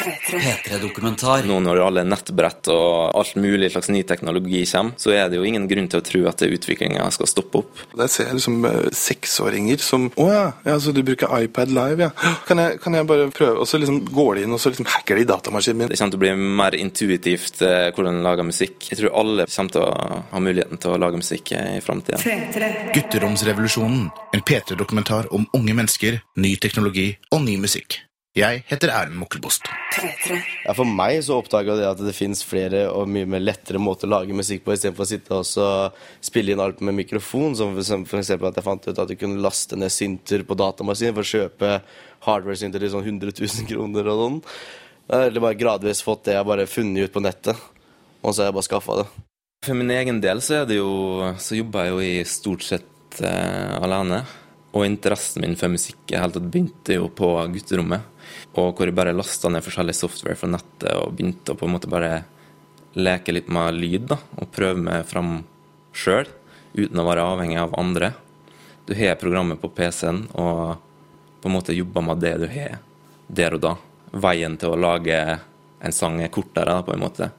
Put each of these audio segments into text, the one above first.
P3-dokumentar. Nå når alle nettbrett og alt mulig slags ny teknologi kommer, så er det jo ingen grunn til å tro at utviklinga skal stoppe opp. Der ser jeg liksom eh, seksåringer som Å ja, ja, så du bruker iPad live, ja. Kan jeg, kan jeg bare prøve? Og så liksom går de inn og så liksom hacker de datamaskinen min. Det kommer til å bli mer intuitivt eh, hvordan en lager musikk. Jeg tror alle kommer til å ha muligheten til å lage musikk i framtida. Gutteromsrevolusjonen. En P3-dokumentar om unge mennesker, ny teknologi og ny musikk. Jeg heter Erlend Mokkelbost. Ja, for meg så oppdaga jeg at det fins flere og mye mer lettere måter å lage musikk på, istedenfor å sitte og spille inn alt med mikrofon. Som for eksempel at jeg fant ut at du kunne laste ned synter på datamaskinen for å kjøpe hardware-synter til sånn 100 000 kroner og sånn. Jeg har bare gradvis fått det jeg bare funnet ut på nettet, og så har jeg bare skaffa det. For min egen del så, er det jo, så jobber jeg jo i stort sett eh, alene. Og interessen min for musikk helt tatt begynte jo på gutterommet. Og hvor jeg bare lasta ned forskjellig software fra nettet og begynte å på en måte bare leke litt med lyd. da, Og prøve meg fram sjøl, uten å være avhengig av andre. Du har programmet på PC-en og på en måte jobber med det du har der og da. Veien til å lage en sang er kortere, da, på en måte.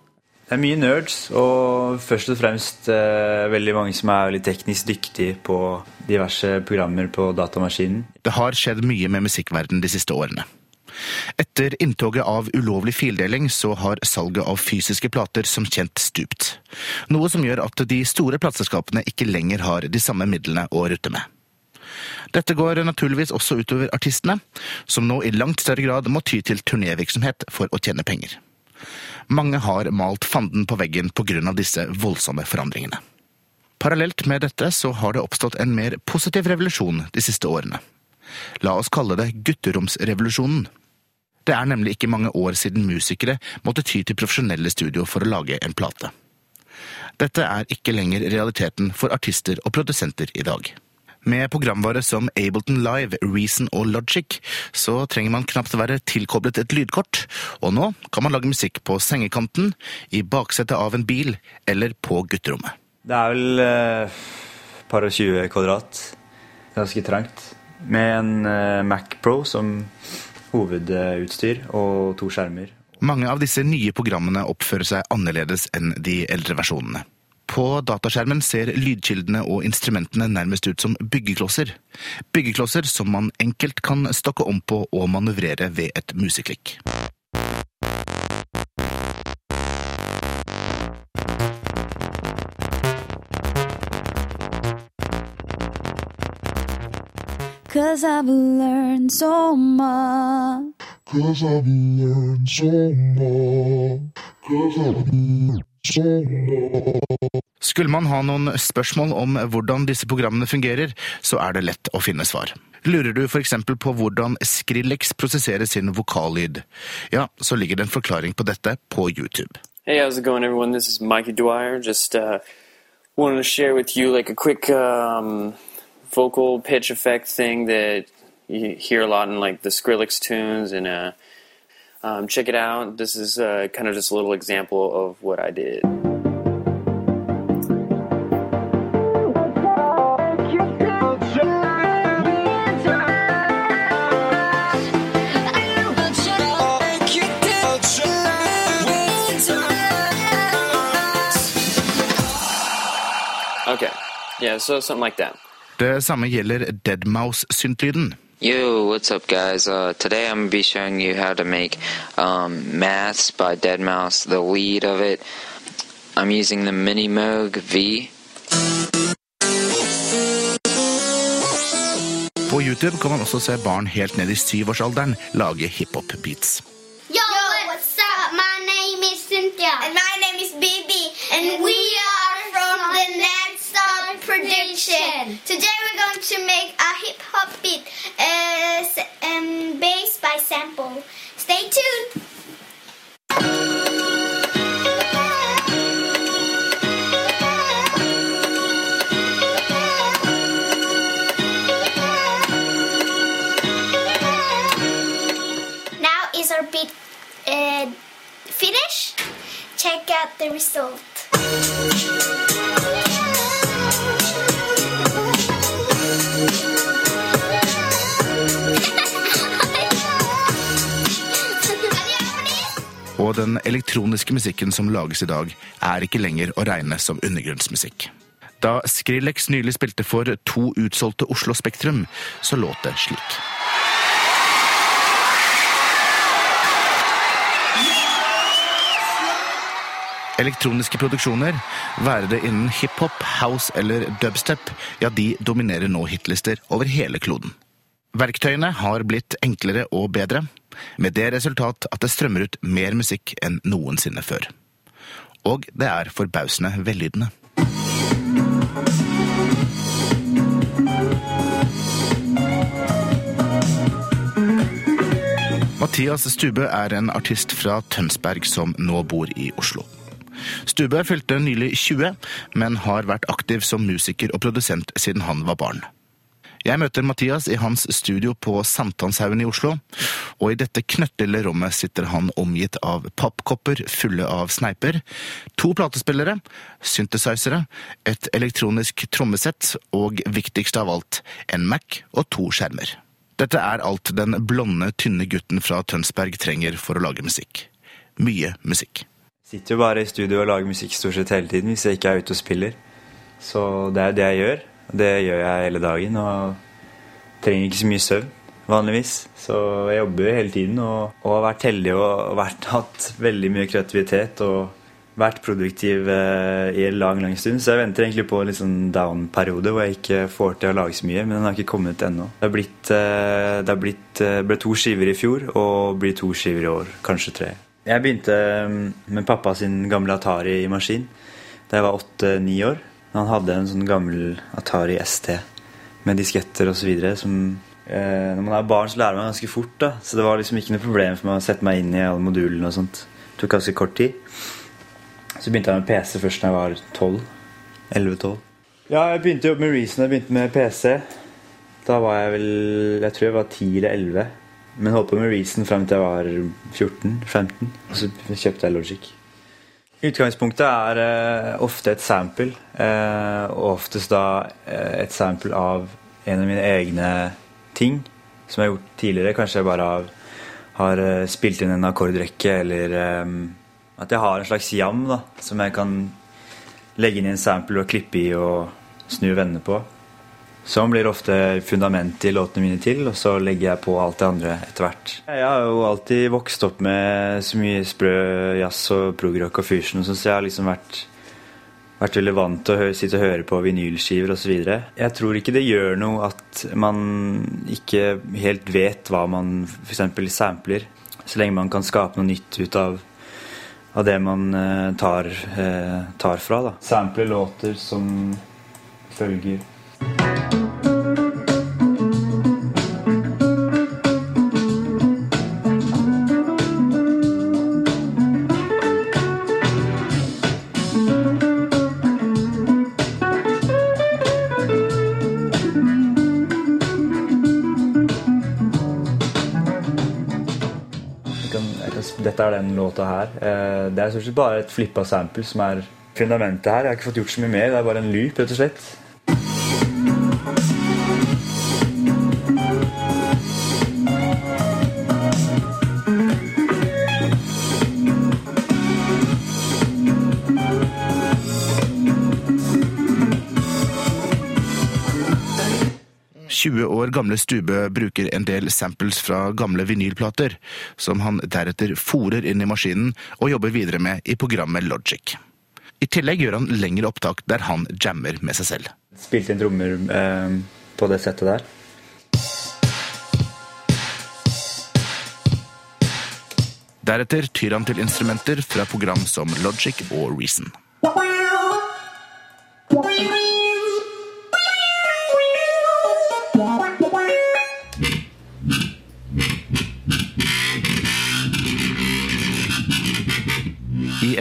Det er mye nerds, og først og fremst eh, veldig mange som er veldig teknisk dyktige på diverse programmer på datamaskinen. Det har skjedd mye med musikkverden de siste årene. Etter inntoget av ulovlig fildeling så har salget av fysiske plater som kjent stupt. Noe som gjør at de store plateselskapene ikke lenger har de samme midlene å rutte med. Dette går naturligvis også utover artistene, som nå i langt større grad må ty til turnévirksomhet for å tjene penger. Mange har malt fanden på veggen pga. disse voldsomme forandringene. Parallelt med dette så har det oppstått en mer positiv revolusjon de siste årene. La oss kalle det gutteromsrevolusjonen. Det er nemlig ikke mange år siden musikere måtte ty til profesjonelle studio for å lage en plate. Dette er ikke lenger realiteten for artister og produsenter i dag. Med programvare som Ableton Live, Reason og Logic, så trenger man knapt være tilkoblet et lydkort, og nå kan man lage musikk på sengekanten, i baksetet av en bil eller på gutterommet. Det er vel eh, par og 20 kvadrat. Ganske trangt. Med en eh, Mac Pro som hovedutstyr og to skjermer. Mange av disse nye programmene oppfører seg annerledes enn de eldre versjonene. På dataskjermen ser lydkildene og instrumentene nærmest ut som byggeklosser. Byggeklosser som man enkelt kan stokke om på og manøvrere ved et museklikk. Cause I've learned so much. Cause I've learned so much. Cause I've learned so much. Skulle man ha noen spørsmål om hvordan disse programmene fungerer, så er det lett å finne svar. Lurer du f.eks. på hvordan Skrillex prosesserer sin vokallyd, ja, så ligger det en forklaring på dette på YouTube. Hey, how's it going, everyone? This is Mikey Dwyer. Just uh, wanted to share with you like a quick um, vocal pitch effect thing that you hear a lot in like the Skrillex tunes, and uh, um, check it out. This is uh, kind of just a little example of what I did. Yeah, so something like that. Det samme gjelder Deadmouse-syntlyden. Yo, what's up, guys? Uh, today I'm gonna be showing you how to make um, Maths by Deadmau5, the lead of it. I'm using the Mini Moog V. På YouTube kan man også se barn helt ned i syvårsalderen lage hiphop-beats. Yo, what's up? My name is Cynthia. And my name is Bibi. And we are from the Nadstar Prediction. Today we're going to make a hip hop beat uh, s- um, based by sample. Stay tuned. Now is our beat uh, finished. Check out the result. Og den elektroniske musikken som lages i dag, er ikke lenger å regne som undergrunnsmusikk. Da Skrillex nylig spilte for to utsolgte Oslo Spektrum, så låt det slik. Elektroniske produksjoner, være det innen hiphop, house eller dubstep, ja, de dominerer nå hitlister over hele kloden. Verktøyene har blitt enklere og bedre, med det resultat at det strømmer ut mer musikk enn noensinne før. Og det er forbausende vellydende. Mathias Stubø er en artist fra Tønsberg som nå bor i Oslo. Stubø fylte nylig 20, men har vært aktiv som musiker og produsent siden han var barn. Jeg møter Mathias i hans studio på Sankthanshaugen i Oslo, og i dette knøttlille rommet sitter han omgitt av pappkopper fulle av sneiper, to platespillere, synthesizere, et elektronisk trommesett og viktigst av alt, en Mac og to skjermer. Dette er alt den blonde, tynne gutten fra Tønsberg trenger for å lage musikk. Mye musikk. Jeg Sitter jo bare i studio og lager musikk stort sett hele tiden hvis jeg ikke er ute og spiller. Så det er det jeg gjør. Det gjør jeg hele dagen og trenger ikke så mye søvn vanligvis. Så jeg jobber hele tiden og, og har vært heldig og vært, hatt veldig mye kreativitet og vært produktiv eh, i en lang lang stund. Så jeg venter egentlig på en sånn down-periode hvor jeg ikke får til å lage så mye. Men den har ikke kommet ennå. Det har blitt, eh, det har blitt, eh, ble to skiver i fjor og blir to skiver i år. Kanskje tre. Jeg begynte mm, med pappa sin gamle Atari-maskin da jeg var åtte-ni år. Han hadde en sånn gammel Atari ST med disketter osv. som eh, Når man er barn, så lærer man ganske fort. da Så det var liksom ikke noe problem for meg å sette meg inn i alle modulene. og sånt Det tok ganske kort tid. Så begynte jeg med PC først da jeg var 12. 11-12. Ja, jeg begynte å jobbe med Reason. Jeg begynte med PC. Da var jeg vel Jeg tror jeg var 10 eller 11. Men holdt på med Reason frem til jeg var 14-15. Og så kjøpte jeg Logic. Utgangspunktet er eh, ofte et sample, eh, og oftest da eh, et sample av en av mine egne ting som jeg har gjort tidligere. Kanskje jeg bare har, har spilt inn en akkordrekke, eller um, at jeg har en slags jam da, som jeg kan legge inn i en sample og klippe i og snu vende på. Sånn blir ofte fundamentet i låtene mine til, og så legger jeg på alt det andre etter hvert. Jeg har jo alltid vokst opp med så mye sprø jazz og progrock og fusion, så jeg har liksom vært, vært veldig vant til å sitte og høre på vinylskiver osv. Jeg tror ikke det gjør noe at man ikke helt vet hva man f.eks. sampler, så lenge man kan skape noe nytt ut av, av det man eh, tar, eh, tar fra. da. Sample låter som følger Dette er den låta her. Eh, Det er stort sett bare et flippa sample som er fundamentet her. Jeg har ikke fått gjort så mye mer. Det er bare en loop, rett og slett. – 20 år gamle Stubø bruker en del samples fra gamle vinylplater, som han deretter fòrer inn i maskinen og jobber videre med i programmet Logic. I tillegg gjør han lengre opptak der han jammer med seg selv. Spilte inn trommer eh, på det settet der. Deretter tyr han til instrumenter fra program som Logic og Reason.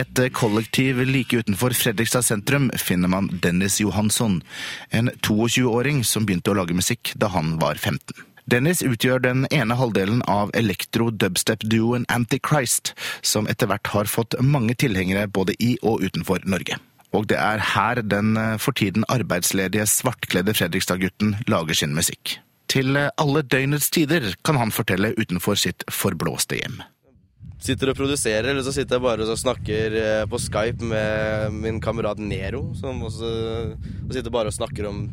Et kollektiv like utenfor Fredrikstad sentrum finner man Dennis Johansson, en 22-åring som begynte å lage musikk da han var 15. Dennis utgjør den ene halvdelen av elektro-dubstep-duoen Antichrist, som etter hvert har fått mange tilhengere både i og utenfor Norge. Og det er her den for tiden arbeidsledige svartkledde Fredrikstad-gutten lager sin musikk. Til alle døgnets tider, kan han fortelle utenfor sitt forblåste hjem. Sitter og produserer, eller så sitter jeg bare og snakker eh, på Skype med min kamerat Nero, som også og sitter bare og snakker om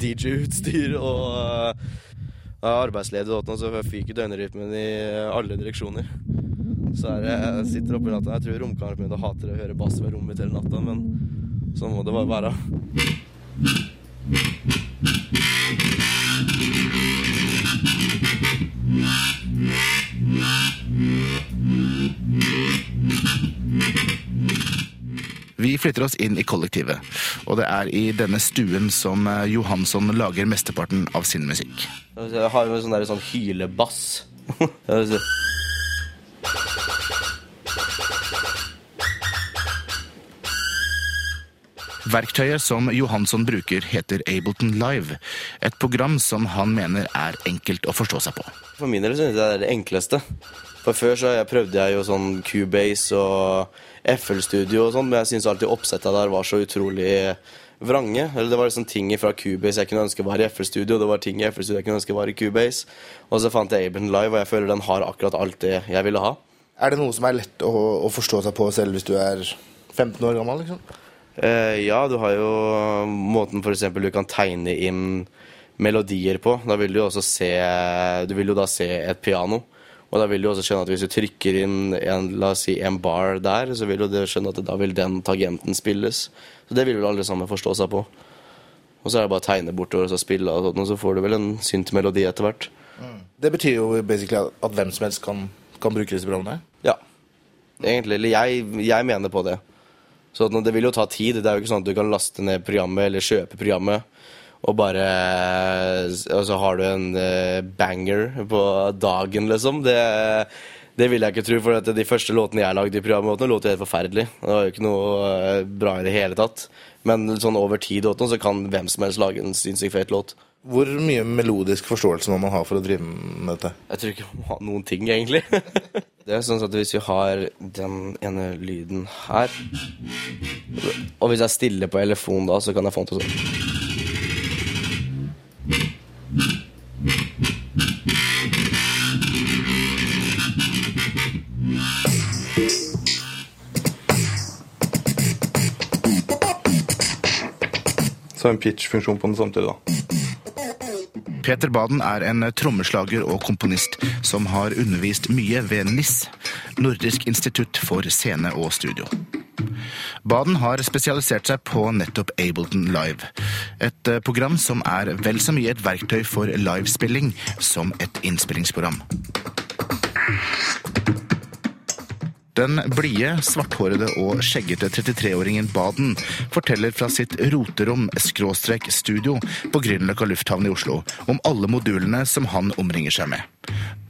DJ-utstyr og uh, arbeidsledig og sånn, så fyker døgnrytmen i alle direksjoner. Så er det, jeg sitter oppe i natta Jeg tror romkameraten min hater å høre bass ved rommet mitt hele natta, men sånn må det bare være. Vi flytter oss inn i kollektivet, og det er i denne stuen som eh, Johansson lager mesteparten av sin musikk. Jeg har jo sånn, der, sånn hylebass. Verktøyet som Johansson bruker heter Ableton Live, et program som han mener er enkelt å forstå seg på. For min del synes jeg det er det enkleste. For før så jeg prøvde jeg jo sånn Cubase og FL Studio og sånn, men jeg syns alltid oppsetta der var så utrolig vrange. Eller det var liksom ting fra Cubase jeg kunne ønske var i FL Studio, det var ting i FL Studio jeg kunne ønske var i Cubase. Og så fant jeg Ableton Live, og jeg føler den har akkurat alt det jeg ville ha. Er det noe som er lett å, å forstå seg på selv hvis du er 15 år gammel? liksom? Eh, ja, du har jo måten eksempel du kan tegne inn melodier på. Da vil du jo også se Du vil jo da se et piano. Og da vil du også skjønne at hvis du trykker inn en, la oss si, en bar der, så vil du skjønne at da vil den tagenten spilles. Så det vil vel alle sammen forstå seg på. Og så er det bare å tegne bortover og så spille, og, sånt, og så får du vel en synt melodi etter hvert. Det betyr jo basically at- hvem som helst kan, kan bruke disse programmene? Ja. Egentlig. Eller jeg, jeg mener på det. Så det vil jo ta tid. Det er jo ikke sånn at du kan laste ned programmet eller kjøpe programmet, og bare Og så har du en eh, banger på dagen, liksom. Det, det vil jeg ikke tro, for at de første låtene jeg lagde i programmet, låt jo helt forferdelig. Det var jo ikke noe eh, bra i det hele tatt. Men sånn over tid og så kan hvem som helst lage en sinnssykt fet låt. Hvor mye melodisk forståelse må man ha for å drive med dette? Jeg tror ikke man må ha noen ting, egentlig. Det er sånn at Hvis vi har den ene lyden her Og hvis jeg stiller på elefon da, så kan jeg få den til å sånn Så en pitch-funksjon på den samtidig, da. Peter Baden er en trommeslager og komponist som har undervist mye ved NIS, Nordisk institutt for scene og studio. Baden har spesialisert seg på nettopp Ableton Live, et eh, program som er vel så mye et verktøy for livespilling som et innspillingsprogram. Den blide, svarthårede og skjeggete 33-åringen Baden forteller fra sitt roterom-studio på Grünerløkka lufthavn i Oslo om alle modulene som han omringer seg med.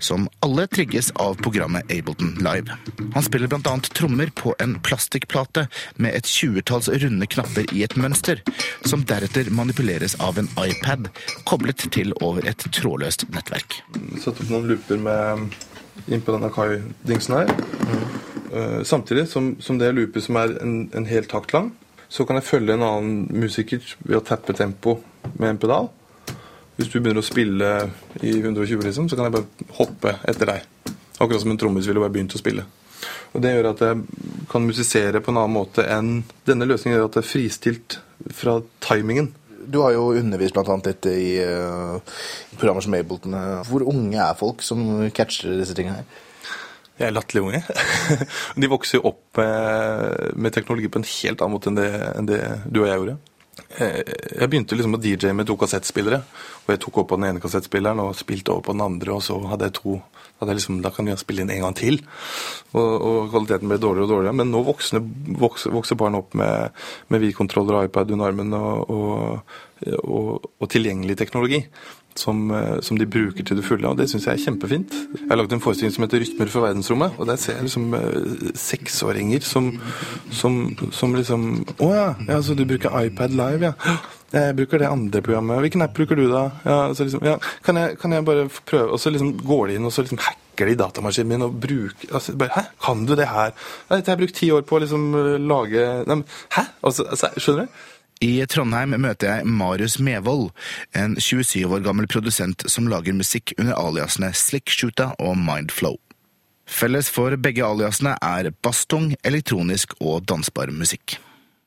Som alle trigges av programmet Ableton Live. Han spiller bl.a. trommer på en plastikkplate med et tjuetalls runde knapper i et mønster, som deretter manipuleres av en iPad koblet til over et trådløst nettverk. Satt opp noen looper med innpå denne Kai-dingsen her. Eh, samtidig som, som det loopet som er en, en hel takt lang, så kan jeg følge en annen musiker ved å tappe tempo med en pedal. Hvis du begynner å spille i 120, liksom, så kan jeg bare hoppe etter deg. Akkurat som en trommis ville bare begynt å spille. Og Det gjør at jeg kan musisere på en annen måte enn Denne løsningen gjør at det er fristilt fra timingen. Du har jo undervist annet litt i uh, programmer som Ableton. Hvor unge er folk som catcher disse tingene her? Jeg er latterlig unge. De vokser jo opp med, med teknologi på en helt annen måte enn det, enn det du og jeg gjorde. Eh, Jeg begynte liksom å DJ med to kassettspillere. Og jeg tok opp på den ene kassettspilleren og spilte over på den andre. Og så hadde jeg to hadde jeg liksom, Da kan jeg spille inn en gang til. Og, og kvaliteten ble dårligere og dårligere. Men nå voksne, vokser, vokser barn opp med, med Wii-kontroller og iPad under armen og, og, og tilgjengelig teknologi. Som, eh, som de bruker til det fulle, og det syns jeg er kjempefint. Jeg har lagd en forestilling som heter 'Rytmer for verdensrommet', og der ser jeg liksom eh, seksåringer som, som, som liksom Å ja, ja, så du bruker iPad Live, ja. Jeg bruker det andre programmet. Hvilken app bruker du, da? Ja, liksom, ja, kan, jeg, kan jeg bare prøve? Og så liksom går de inn og så liksom hacker de datamaskinen min og bruker altså, bare, Hæ, kan du det her? Dette har jeg brukt ti år på å liksom eh, lage hæ? Altså, altså, skjønner du? I Trondheim møter jeg Marius Mevold, en 27 år gammel produsent som lager musikk under aliasene Slick Shoota og Mindflow. Felles for begge aliasene er basstung, elektronisk og dansbar musikk.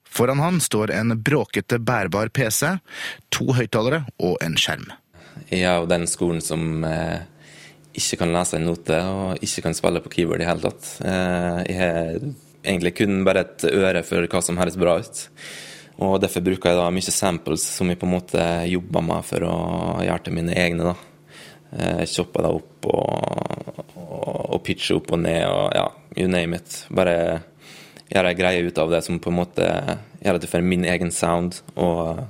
Foran han står en bråkete bærbar PC, to høyttalere og en skjerm. Jeg er jo den skolen som eh, ikke kan lese en note og ikke kan spille på keyboard i hele tatt. Eh, jeg har egentlig kun bare et øre for hva som høres bra ut. Og derfor bruker jeg da mye samples som jeg på en måte jobber med for å gjøre til mine egne. da. Eh, Chopper det opp og, og, og pitcher opp og ned og ja, you name it. Bare gjøre ei greie ut av det som på en måte gjør det for min egen sound, og,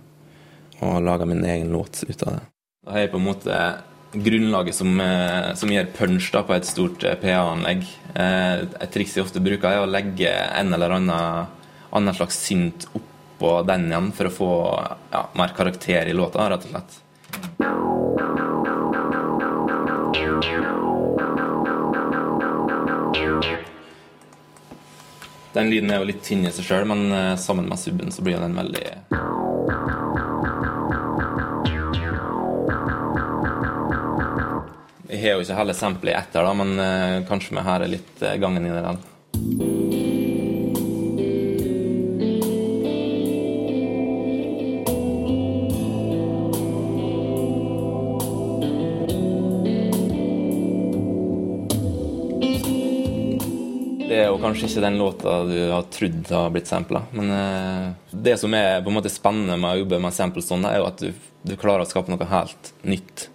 og lager min egen låt ut av det. Da har jeg på en måte grunnlaget som, eh, som gir punch da, på et stort eh, PA-anlegg. Eh, Et triks jeg ofte bruker, er å legge en eller annen, annen slags synt oppå den igjen, for å få ja, mer karakter i låta, rett og slett. Den lyden er jo litt tynn i seg sjøl, men eh, sammen med subben så blir den veldig Jeg har jo ikke hele samplet etter, da, men eh, kanskje vi hører litt gangen inn i det. Kanskje ikke den låta du har trodd har blitt sampla. Men eh, det som er på en måte spennende med å jobbe med samples sånn, er jo at du, du klarer å skape noe helt nytt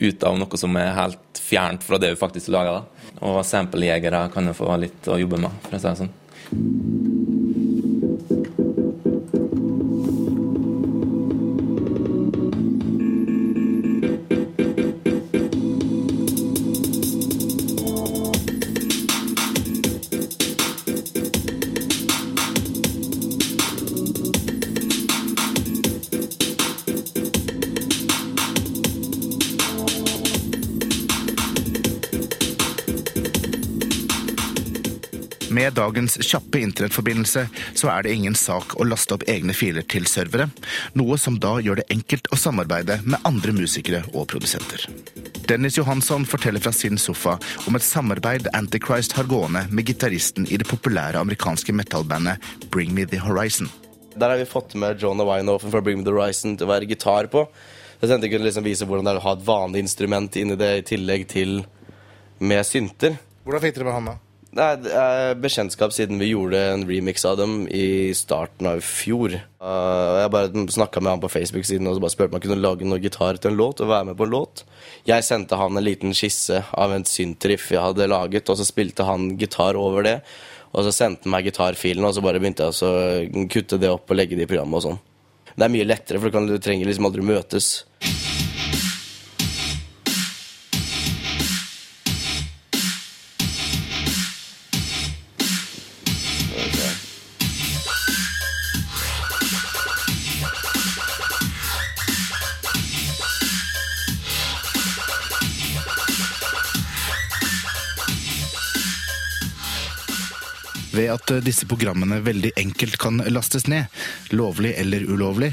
ut av noe som er helt fjernt fra det du faktisk lager. da. Og samplejegere kan jo få litt å jobbe med, for å si det sånn. Med dagens kjappe internettforbindelse så er det ingen sak å laste opp egne filer til servere, noe som da gjør det enkelt å samarbeide med andre musikere og produsenter. Dennis Johansson forteller fra sin sofa om et samarbeid Antichrist har gående med gitaristen i det populære amerikanske metallbandet Bring Me The Horizon. Der har vi fått med John Winoffen fra Bring Me The Horizon til å være gitar på. Så jeg tenkte jeg kunne liksom vise hvordan det er å ha et vanlig instrument inni det i tillegg til med synter. Hvordan fikk dere med han, da? Er, det er bekjentskap siden vi gjorde en remix av dem i starten av fjor. Uh, jeg bare snakka med han på Facebook-siden og så bare spurte om han kunne lage noe gitar til en låt. og være med på en låt. Jeg sendte han en liten skisse av en syntriff jeg hadde laget, og så spilte han gitar over det. Og så sendte han meg gitarfilen, og så bare begynte jeg å kutte det opp og legge det i programmet og sånn. Det er mye lettere, for du, kan, du trenger liksom aldri møtes. Ved at disse programmene veldig enkelt kan lastes ned, lovlig eller ulovlig,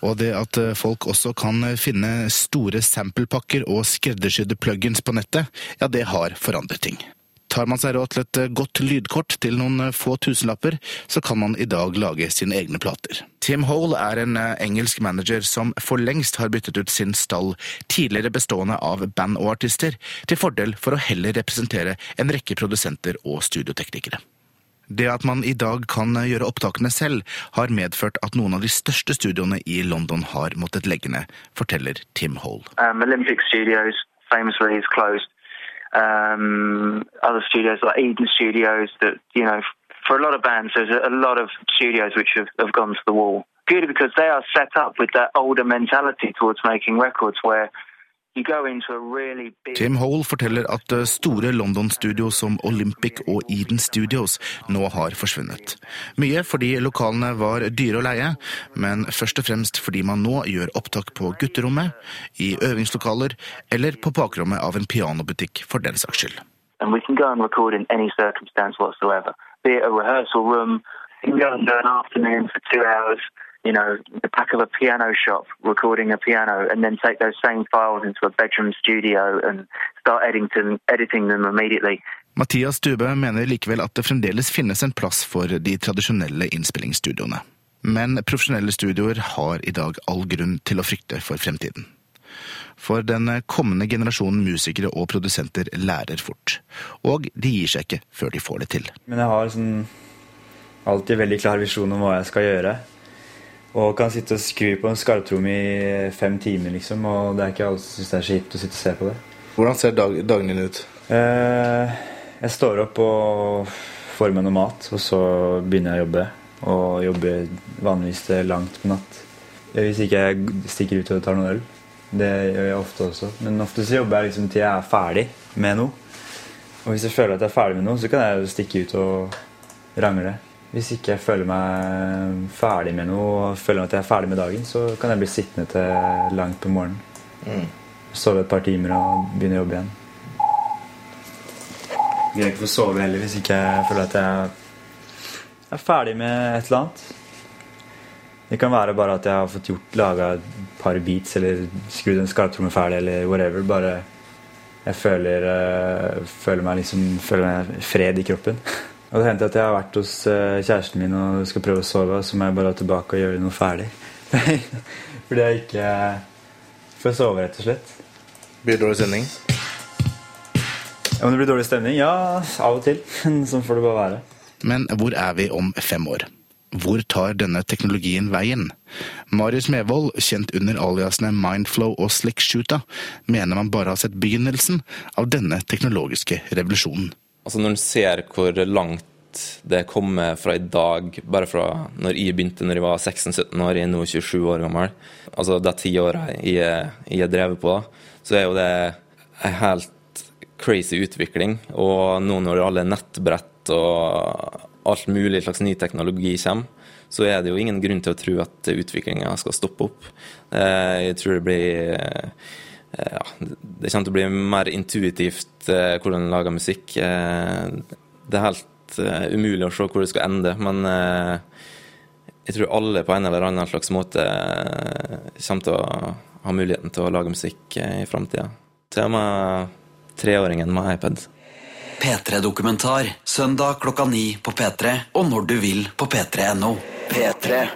og det at folk også kan finne store samplepakker og skreddersydde plugins på nettet, ja, det har forandret ting. Tar man seg råd til et godt lydkort til noen få tusenlapper, så kan man i dag lage sine egne plater. Tim Hole er en engelsk manager som for lengst har byttet ut sin stall, tidligere bestående av band og artister, til fordel for å heller representere en rekke produsenter og studioteknikere. Det at man i dag kan gjøre opptakene selv, har medført at noen av de største studioene i London har måttet legge ned, forteller Tim Hole. Um, Olympic Studios famously is closed. Um, other studios like Eden Studios, that you know, for a lot of bands, there's a lot of studios which have, have gone to the wall. Purely because they are set up with that older mentality towards making records, where Tim Hole forteller at store London-studio som Olympic og Eden Studios nå har forsvunnet. Mye fordi lokalene var dyre å leie, men først og fremst fordi man nå gjør opptak på gutterommet, i øvingslokaler eller på bakrommet av en pianobutikk for den saks skyld. and we can go and record in any circumstance whatsoever. Be it a rehearsal room, you can go and do an afternoon for two hours, you know, the back of a piano shop recording a piano, and then take those same files into a bedroom studio and start editing, editing them immediately. Mathias Stube mener likevel at det fremdeles finnes en plass for de tradisjonelle innspillingsstudioene. Men profesjonelle studioer har i dag all grunn til å frykte for fremtiden. For den kommende generasjonen musikere og produsenter lærer fort. Og de gir seg ikke før de får det til. Men jeg har sånn alltid veldig klar visjon om hva jeg skal gjøre. Og kan sitte og skru på en skarptromme i fem timer, liksom. Og det er ikke alle som syns det er så hipt å sitte og se på det. Hvordan ser dag, dagen din ut? Eh, jeg står opp og får meg noe mat, og så begynner jeg å jobbe. Og jobber vanligvis til langt på natt. Hvis ikke jeg stikker ut og tar noen øl. Det gjør jeg ofte også. Men ofte så jobber jeg liksom til jeg er ferdig med noe. Og hvis jeg føler at jeg er ferdig med noe, så kan jeg jo stikke ut og rangle. Hvis ikke jeg føler meg ferdig med noe og føler at jeg er ferdig med dagen, så kan jeg bli sittende til langt på morgenen. Mm. Sove et par timer og begynne å jobbe igjen. Jeg greier ikke få sove heller hvis ikke jeg føler at jeg er ferdig med et eller annet. Det kan være bare at jeg har fått gjort laga et par beats eller skrudd en skarptromme ferdig eller whatever. Bare jeg føler, eh, føler meg liksom føler meg fred i kroppen. Og det hendte at jeg har vært hos eh, kjæresten min og skal prøve å sove, så må jeg bare tilbake og gjøre noe ferdig. Fordi jeg ikke får sove, rett og slett. Blir det dårlig stemning? Ja, Om det blir dårlig stemning? Ja, av og til. Sånn får det bare være. Men hvor er vi om fem år? Hvor tar denne teknologien veien? Marius Mevold, kjent under aliasene Mindflow og Slickshoota, mener man bare har sett begynnelsen av denne teknologiske revolusjonen. Altså Når en ser hvor langt det kommer fra i dag, bare fra når jeg begynte når jeg var 16-17 år, jeg er nå 27 år gammel, altså de ti åra jeg jeg har drevet på, så er jo det en helt crazy utvikling. Og nå når alle nettbrett og alt mulig slags ny teknologi kommer, så er det jo ingen grunn til å tro at utviklinga skal stoppe opp. Eh, Jeg tror det blir ja, det kommer til å bli mer intuitivt eh, hvordan en lager musikk. Eh, det er helt eh, umulig å se hvor det skal ende, men eh, jeg tror alle på en eller annen slags måte eh, kommer til å ha muligheten til å lage musikk eh, i framtida. Til og med treåringen med iPad. P3-dokumentar søndag klokka ni på P3 og når du vil på p3.no. P3.